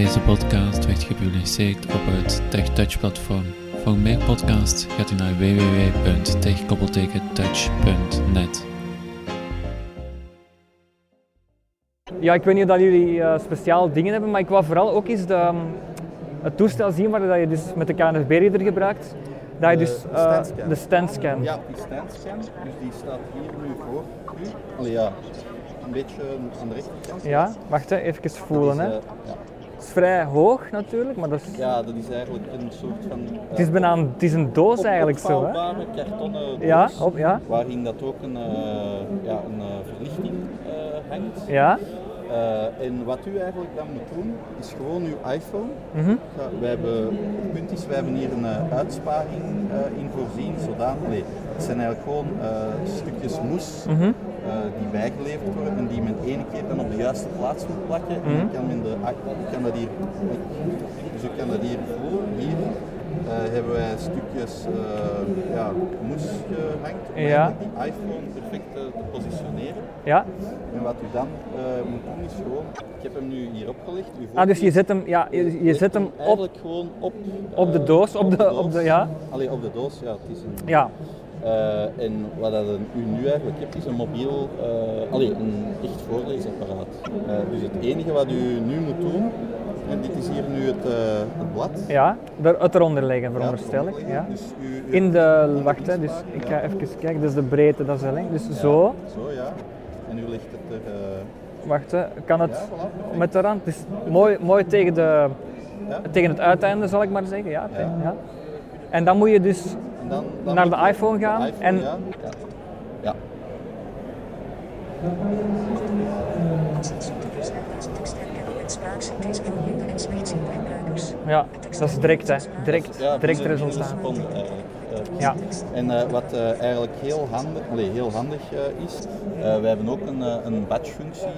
Deze podcast werd gepubliceerd op het TechTouch-platform. Voor meer podcasts gaat u naar www.tech-touch.net. Ja, ik weet niet of dat jullie uh, speciaal dingen hebben, maar ik wou vooral ook eens de, um, het toestel zien waar dat je dus met de KNFB-reader gebruikt. Dat je De- dus de eh, standscan. de standscan. Ja, die standscan, dus die staat hier nu voor u. Allee ja, een beetje aan de rechterkant. Ja, wacht hè, even voelen. Dat Hè. eh, ja. Het is vrij hoog natuurlijk, maar dat is, ja, dat is eigenlijk een soort van... eh, het, is bijna een, het is een doos eigenlijk zo. Hè. kartonnen doos, Ja, op, ja. waarin dat ook een, eh, ja, een eh, verlichting eh, hangt. Ja, Eh, en wat u eigenlijk dan moet doen, is gewoon uw iPhone. Ja, wij hebben, het punt is, wij hebben hier een eh, uitsparing eh, in voorzien, zodanig. Allee, het zijn eigenlijk gewoon eh, stukjes moes Mhm. Eh, die bijgeleverd worden en die men ene keer dan op de juiste plaats moet plakken. En dan Mhm. kan men de, kan dat hier, dus u kan dat hier voelen. Hier eh, hebben wij stukjes eh, ja, moes gehangt om Ja. die iPhone perfect te positioneren. ja. En wat u dan moet doen is gewoon, ik heb hem nu hier opgelegd. U Ah, dus je zet hem, ja, je, zet hem op, eigenlijk gewoon op, op de doos, op de, op de, ja. Allee, op de doos, ja. Het is een, Ja, Eh, en wat dat een- u nu eigenlijk hebt, is een mobiel, allee, een echt voorleesapparaat. Eh, dus het enige wat u nu moet doen, en dit is hier nu het, het blad. ja. Er, het eronder leggen Ja, veronderstel ik. Ja. Dus u, u In de, wacht hè, dus ik ga even kijken, dus de breedte, dat is de lengte. Dus Ja, zo, Zo, ja. En u legt het er... wacht hè, kan het voilà, met de rand, dus mooi, mooi tegen, de, Ja. tegen het uiteinde zal ik maar zeggen. Ja. En dan moet je dus dan, dan Naar de iPhone de gaan iPhone, en- Ja, ja. dat is direct hè. Direct, direct een resultaat. Eh, Ja. En eh, wat eh, eigenlijk heel handig, heel handig is, we hebben ook een, een batch-functie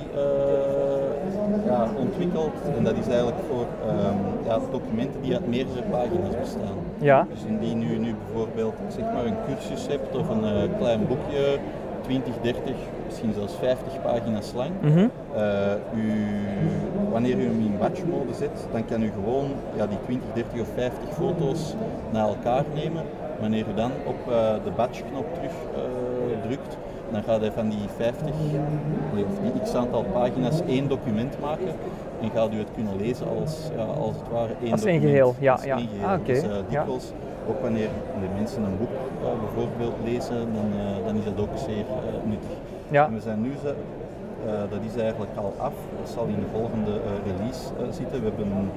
ja, ontwikkeld. En dat is eigenlijk voor ehm, ja, documenten die uit meerdere pagina's bestaan. Ja, Dus indien u nu bijvoorbeeld zeg maar een cursus hebt of een klein boekje, 20, 30, misschien zelfs 50 pagina's lang. Mhm. u, wanneer u hem in batch mode zet, dan kan u gewoon ja, die 20, 30 of 50 foto's naar elkaar nemen. Wanneer u dan op eh, de batch knop terug eh, drukt, dan gaat hij van die 50 nee, of die x aantal pagina's één document maken en gaat u het kunnen lezen als, ja, als het ware één Als document. geheel, ja, Als ja. één geheel. Ah. Dus eh, Ja. ook wanneer de mensen een boek bijvoorbeeld lezen, dan, dan is dat ook zeer nuttig. Ja. En we zijn nu, ze- dat is eigenlijk al af, dat zal in de volgende eh, release eh, zitten. We hebben,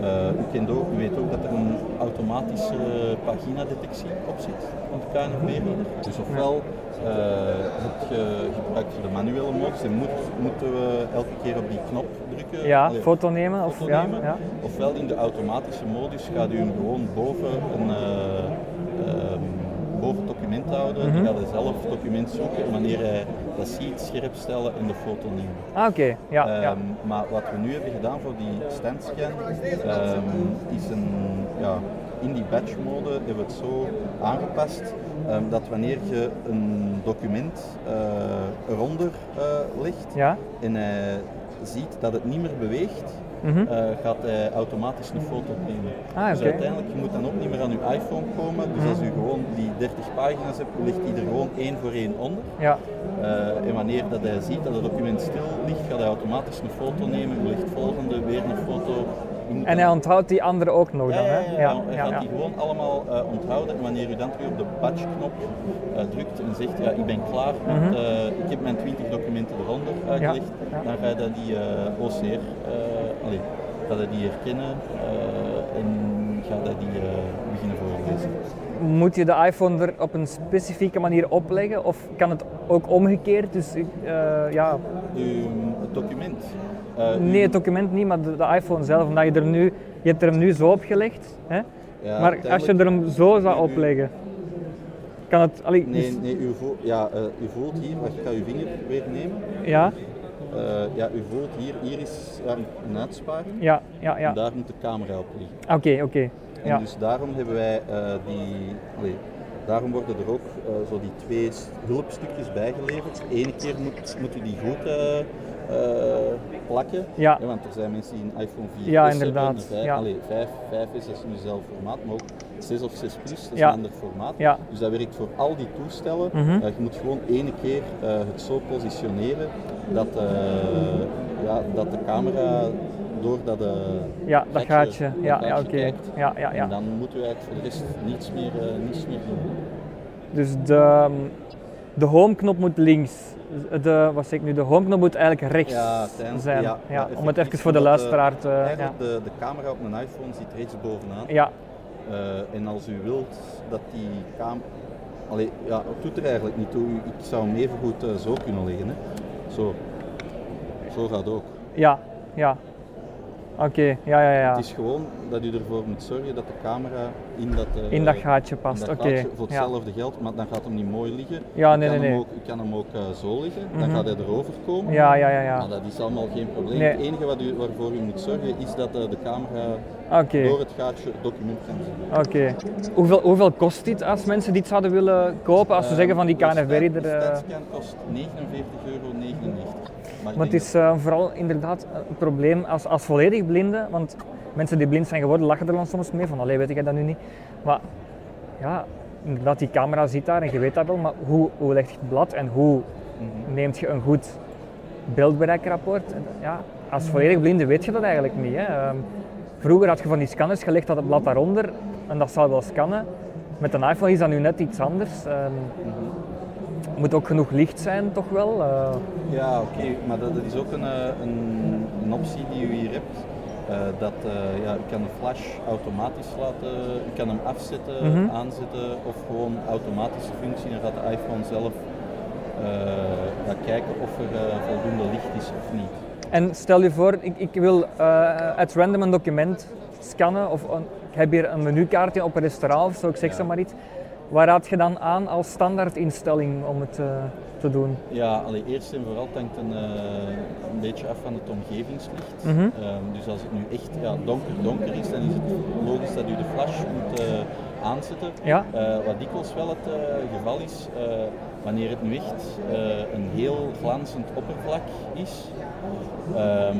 eh, u, kent ook, u weet ook dat er een automatische paginadetectie op zit op de KNFB-reader. Dus ofwel eh, je gebruikt je de manuele modus en moet, moeten we elke keer op die knop drukken. ja, Allee, foto nemen of foto ja, nemen. ja. Ofwel in de automatische modus gaat u hem gewoon boven een eh, ehm, boven het document houden. Mhm. Dan gaat hij zelf het document zoeken en wanneer hij dat ziet, scherp stellen en de foto nemen. Ah, oké, ja, ja. Ehm, maar wat we nu hebben gedaan voor die standscan ehm, is een, ja, in die batch mode hebben we het zo aangepast ehm, dat wanneer je een document eh, eronder eh, legt Ja, en hij ziet dat het niet meer beweegt, mhm. eh, gaat hij automatisch een foto nemen. Ah, Dus uiteindelijk, je moet dan ook niet meer aan je iPhone komen. Dus als u gewoon die 30 pagina's hebt, ligt die er gewoon één voor één onder. ja. Eh, en wanneer dat hij ziet dat het document stil ligt, gaat hij automatisch een foto nemen. U legt volgende, weer een foto. En hij onthoudt die andere ook nog dan, ja, hè? ja, ja, hij gaat die gewoon allemaal eh, onthouden. En wanneer u dan terug op de batch-knop eh, drukt en zegt, ja, ik ben klaar, met, Mhm. eh, ik heb mijn 20 documenten eronder uitgelegd, dan ga je dan die OCR, allee, gaat hij die herkennen en gaat hij die beginnen voorlezen. Moet je de iPhone er op een specifieke manier opleggen of kan het ook omgekeerd? Dus eh, ja, het document. eh, nee, het document niet, maar de, de iPhone zelf, omdat je er nu, je hebt er hem nu zo opgelegd, hè? ja, maar als je er hem zo zou opleggen, kan het, allee, Nee, nee u, voelt, ja, eh, u voelt hier, wacht, ik ga uw vinger weer nemen. ja, ja, u voelt hier, hier is ja, een uitsparing. ja, ja, ja. En daar moet de camera op liggen. Oké, oké. En Ja. dus daarom hebben wij eh, die, allee, daarom worden er ook eh, zo die twee hulpstukjes bijgeleverd. Eén keer moet, moet u die goed eh, plakken. Ja. want er zijn mensen die een iPhone 4 Ja, inderdaad. een 5, Ja. allee, 5, 5 is dat is nu zelf formaat, maar ook 6 of 6 plus, dat is Ja. een ander formaat. Ja. Dus dat werkt voor al die toestellen. Eh, je moet gewoon ene keer eh, het zo positioneren dat, ja, dat de camera door dat, eh, Ja, dat gaatje. dat Ja, ja oké. Ja, ja, ja. En dan moeten we eigenlijk voor de rest niets meer, eh, niets meer doen. Dus de, de home-knop moet links. De, wat zeg ik nu? De home-knop moet eigenlijk rechts Ja, tijdens- zijn. ja, om het even voor de eh, luisteraar te... Ja. De, de camera op een iPhone zit rechts bovenaan. ja, en als u wilt dat die camera... Allee, ja, het doet er eigenlijk niet toe. Ik zou hem even goed zo kunnen leggen. Hè. Zo. Zo gaat ook. ja, ja. Oké, ja, ja, ja. Het is gewoon dat u ervoor moet zorgen dat de camera in dat, eh, In dat gaatje past, oké. voor Ja. hetzelfde geld, maar dan gaat hem niet mooi liggen. Ja, nee, kan nee, hem nee. Ook, u kan hem ook eh, zo liggen, dan Mhm. gaat hij erover komen. Ja, ja, ja, ja. Maar dat is allemaal geen probleem. Nee. Het enige wat u, waarvoor u moet zorgen is dat eh, de camera door het gaatje het document kan zien. Oké. Hoeveel, hoeveel kost dit als mensen dit zouden willen kopen? Als ze zeggen van die de sta- eh, De stadscan kost 49,99 euro. Maar, het is eh, vooral inderdaad een probleem als, als volledig blinde, want mensen die blind zijn geworden lachen er dan soms mee van, allee weet ik dat nu niet. Maar ja, inderdaad die camera zit daar en je weet dat wel, maar hoe, hoe leg je het blad en hoe Mhm. neemt je een goed beeldbereikrapport? Ja, als volledig blinde weet je dat eigenlijk niet. Hè. Ehm, vroeger had je van die scanners gelegd dat het blad daaronder en dat zou wel scannen. Met een iPhone is dat nu net iets anders. Ehm, Mhm. moet ook genoeg licht zijn, toch wel? Eh, Ja, oké, maar dat, dat is ook een, eh, een, een optie die u hier hebt. Eh, dat eh, ja, u kan de flash automatisch laten, u kan hem afzetten, Mhm. aanzetten of gewoon automatische functie. Dan gaat de iPhone zelf kijken of er voldoende licht is of niet. En stel je voor, ik, ik wil uit random een document scannen of een- ik heb hier een menukaartje op een restaurant of zo, ik zeg Ja. zo maar iets. Waar raad je dan aan als standaard instelling om het eh, te doen? Ja, allee, eerst en vooral hangt een, eh, een beetje af van het omgevingslicht. Mhm. Ehm, dus als het nu echt ja, donker donker is, dan is het logisch dat u de flash moet eh, aanzetten. Ja. Eh, wat dikwijls wel het eh, geval is, eh, wanneer het nu echt een heel glanzend oppervlak is, ehm,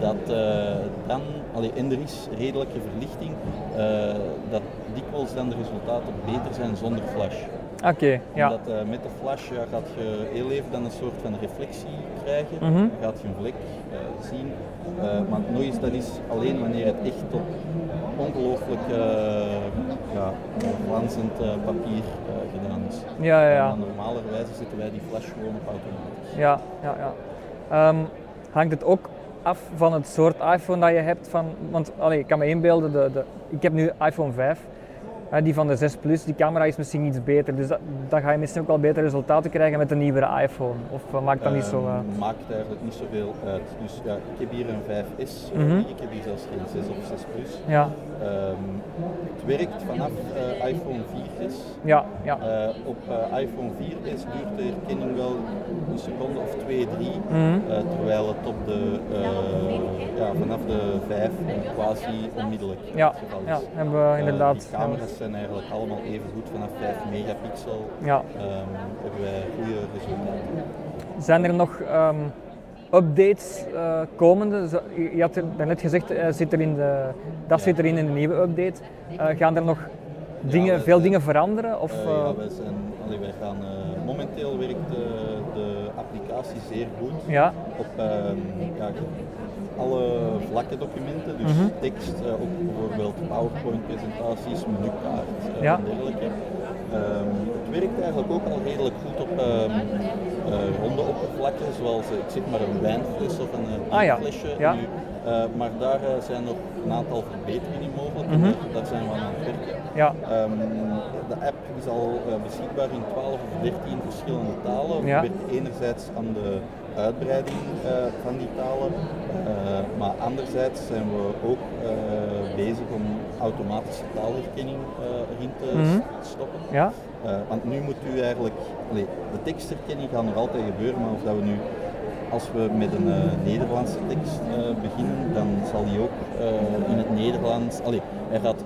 dat dan, allee, en er is redelijke verlichting, dat dikwijls dan de resultaten beter zijn zonder flash. Oké, ja. Omdat eh, met de flash ja, gaat je heel even dan een soort van reflectie krijgen, Mhm. gaat je een vlek eh, zien. Eh, maar nog eens, dat is alleen wanneer het echt op ongelooflijk ja, glanzend papier gedaan is. Ja, ja, ja. Normalerwijze zetten wij die flash gewoon op automatisch. Ja, ja, ja. Ehm, hangt het ook af van het soort iPhone dat je hebt? Van, want allee, ik kan me inbeelden, de, de, ik heb nu iPhone 5. Die van de 6 Plus, die camera is misschien iets beter. Dus dat, dan ga je misschien ook wel betere resultaten krijgen met een nieuwere iPhone. Of eh, maakt dat niet zo Ehm, uit? Maakt eigenlijk niet zoveel uit. Dus ja, ik heb hier een 5S, eh, Mhm. ik heb hier zelfs geen 6 of 6 Plus. Ja, Ehm, het werkt vanaf eh, iPhone 4S. ja, ja. Eh, op eh, iPhone 4S duurt de herkenning wel een seconde of 2, 3, Mhm. eh, terwijl het op de, eh, ja, vanaf de 5 quasi onmiddellijk Ja, het ja, hebben we Eh, inderdaad. die camera's zijn eigenlijk allemaal even goed vanaf 5 megapixel. Ja. ehm, hebben wij goede resultaten. Zijn er nog ehm, updates eh, komende? Je had er daarnet gezegd, zit er in de, dat Ja. zit erin in de nieuwe update. Gaan er nog dingen, veel zijn- dingen veranderen? Of, ja, wij, zijn, allee, wij gaan, momenteel werkt applicatie zeer goed. ja? op ehm, ja, alle vlakke documenten, dus Mhm. tekst, eh, ook bijvoorbeeld PowerPoint-presentaties, menukaart eh, Ja. en dergelijke. Ehm, het werkt eigenlijk ook al redelijk goed op ehm, ronde oppervlakken, zoals eh, ik zeg maar een wijnfles of een eh, Ah, ja. bierflesje. Ja. Nu, eh, maar daar eh, zijn nog een aantal verbeteringen mogelijk, Mhm. daar zijn we aan het werken. Ja, Ehm, de app is al beschikbaar in 12 of 13 verschillende talen. We Ja. werken enerzijds aan de uitbreiding van die talen, maar anderzijds zijn we ook bezig om automatische taalherkenning eh, erin te Mhm. stoppen. ja, Eh, want nu moet u eigenlijk, de tekstherkenning gaat nog altijd gebeuren, maar of dat we nu, als we met een eh, Nederlandse tekst beginnen, dan zal die ook in het Nederlands, allee,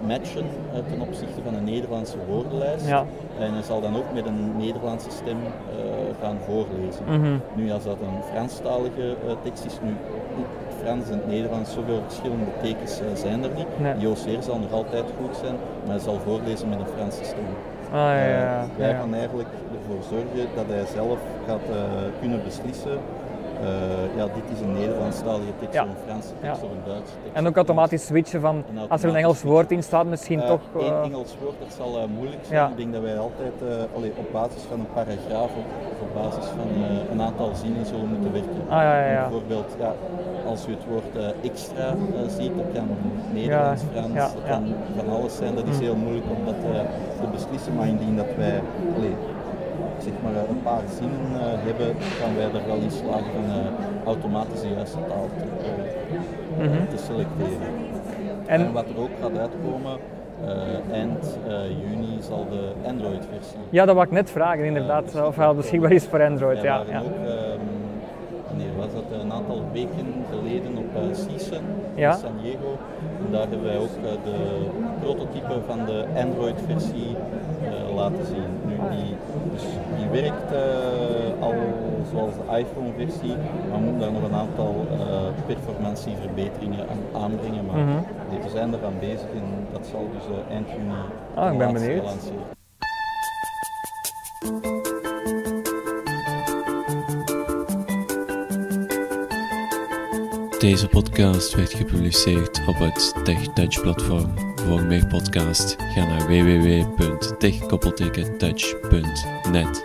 matchen eh, ten opzichte van een Nederlandse woordenlijst. Ja. En hij zal dan ook met een Nederlandse stem eh, gaan voorlezen. Mhm. Nu, als dat een Franstalige eh, tekst is, nu het Frans en het Nederlands, zoveel verschillende tekens zijn er niet. Nee. Die OCR zal nog altijd goed zijn, maar hij zal voorlezen met een Franse stem. Ah, ja, ja, wij ja. gaan eigenlijk ervoor zorgen dat hij zelf gaat kunnen beslissen. Eh, ja, dit is een Nederlandstalige tekst, Ja. of een Franse tekst Ja. of een Duitse tekst. En ook automatisch switchen van, als er een Engels woord in staat, misschien Eh, toch... Eén eh, Engels woord, dat zal moeilijk zijn. Ja. Ik denk dat wij altijd allee, op basis van een paragraaf of, op basis van een aantal zinnen zullen moeten werken. Ah, ja, ja, ja. Bijvoorbeeld, ja, als u het woord extra ziet, dat kan Nederlands, Frans, ja, dat ja. kan van alles zijn. Dat is Mm. heel moeilijk om dat te beslissen, maar indien dat wij allee, zeg maar, eh, een paar zinnen eh, hebben, gaan wij er wel in slagen van eh, automatisch de juiste taal te, Mhm. te selecteren. En- En, wat er ook gaat uitkomen, eind juni zal de Android-versie. Ja, dat wou ik net vragen, inderdaad. dus- of hij al beschikbaar is voor Android. Ja, ja. ook, wanneer was dat, een aantal weken op uh, CSUN Ja. in San Diego. En daar hebben wij ook eh, de prototype van de Android-versie eh, laten zien. Nu, die, dus die werkt al zoals de iPhone-versie, maar we moeten daar nog een aantal performantieverbeteringen aan aanbrengen. Maar Mhm. nee, we zijn eraan bezig en dat zal dus eind juni Ah, ik ben benieuwd. Deze podcast werd gepubliceerd op het TechTouch platform. Voor meer podcast ga naar www.techkoppeltekentouch.net.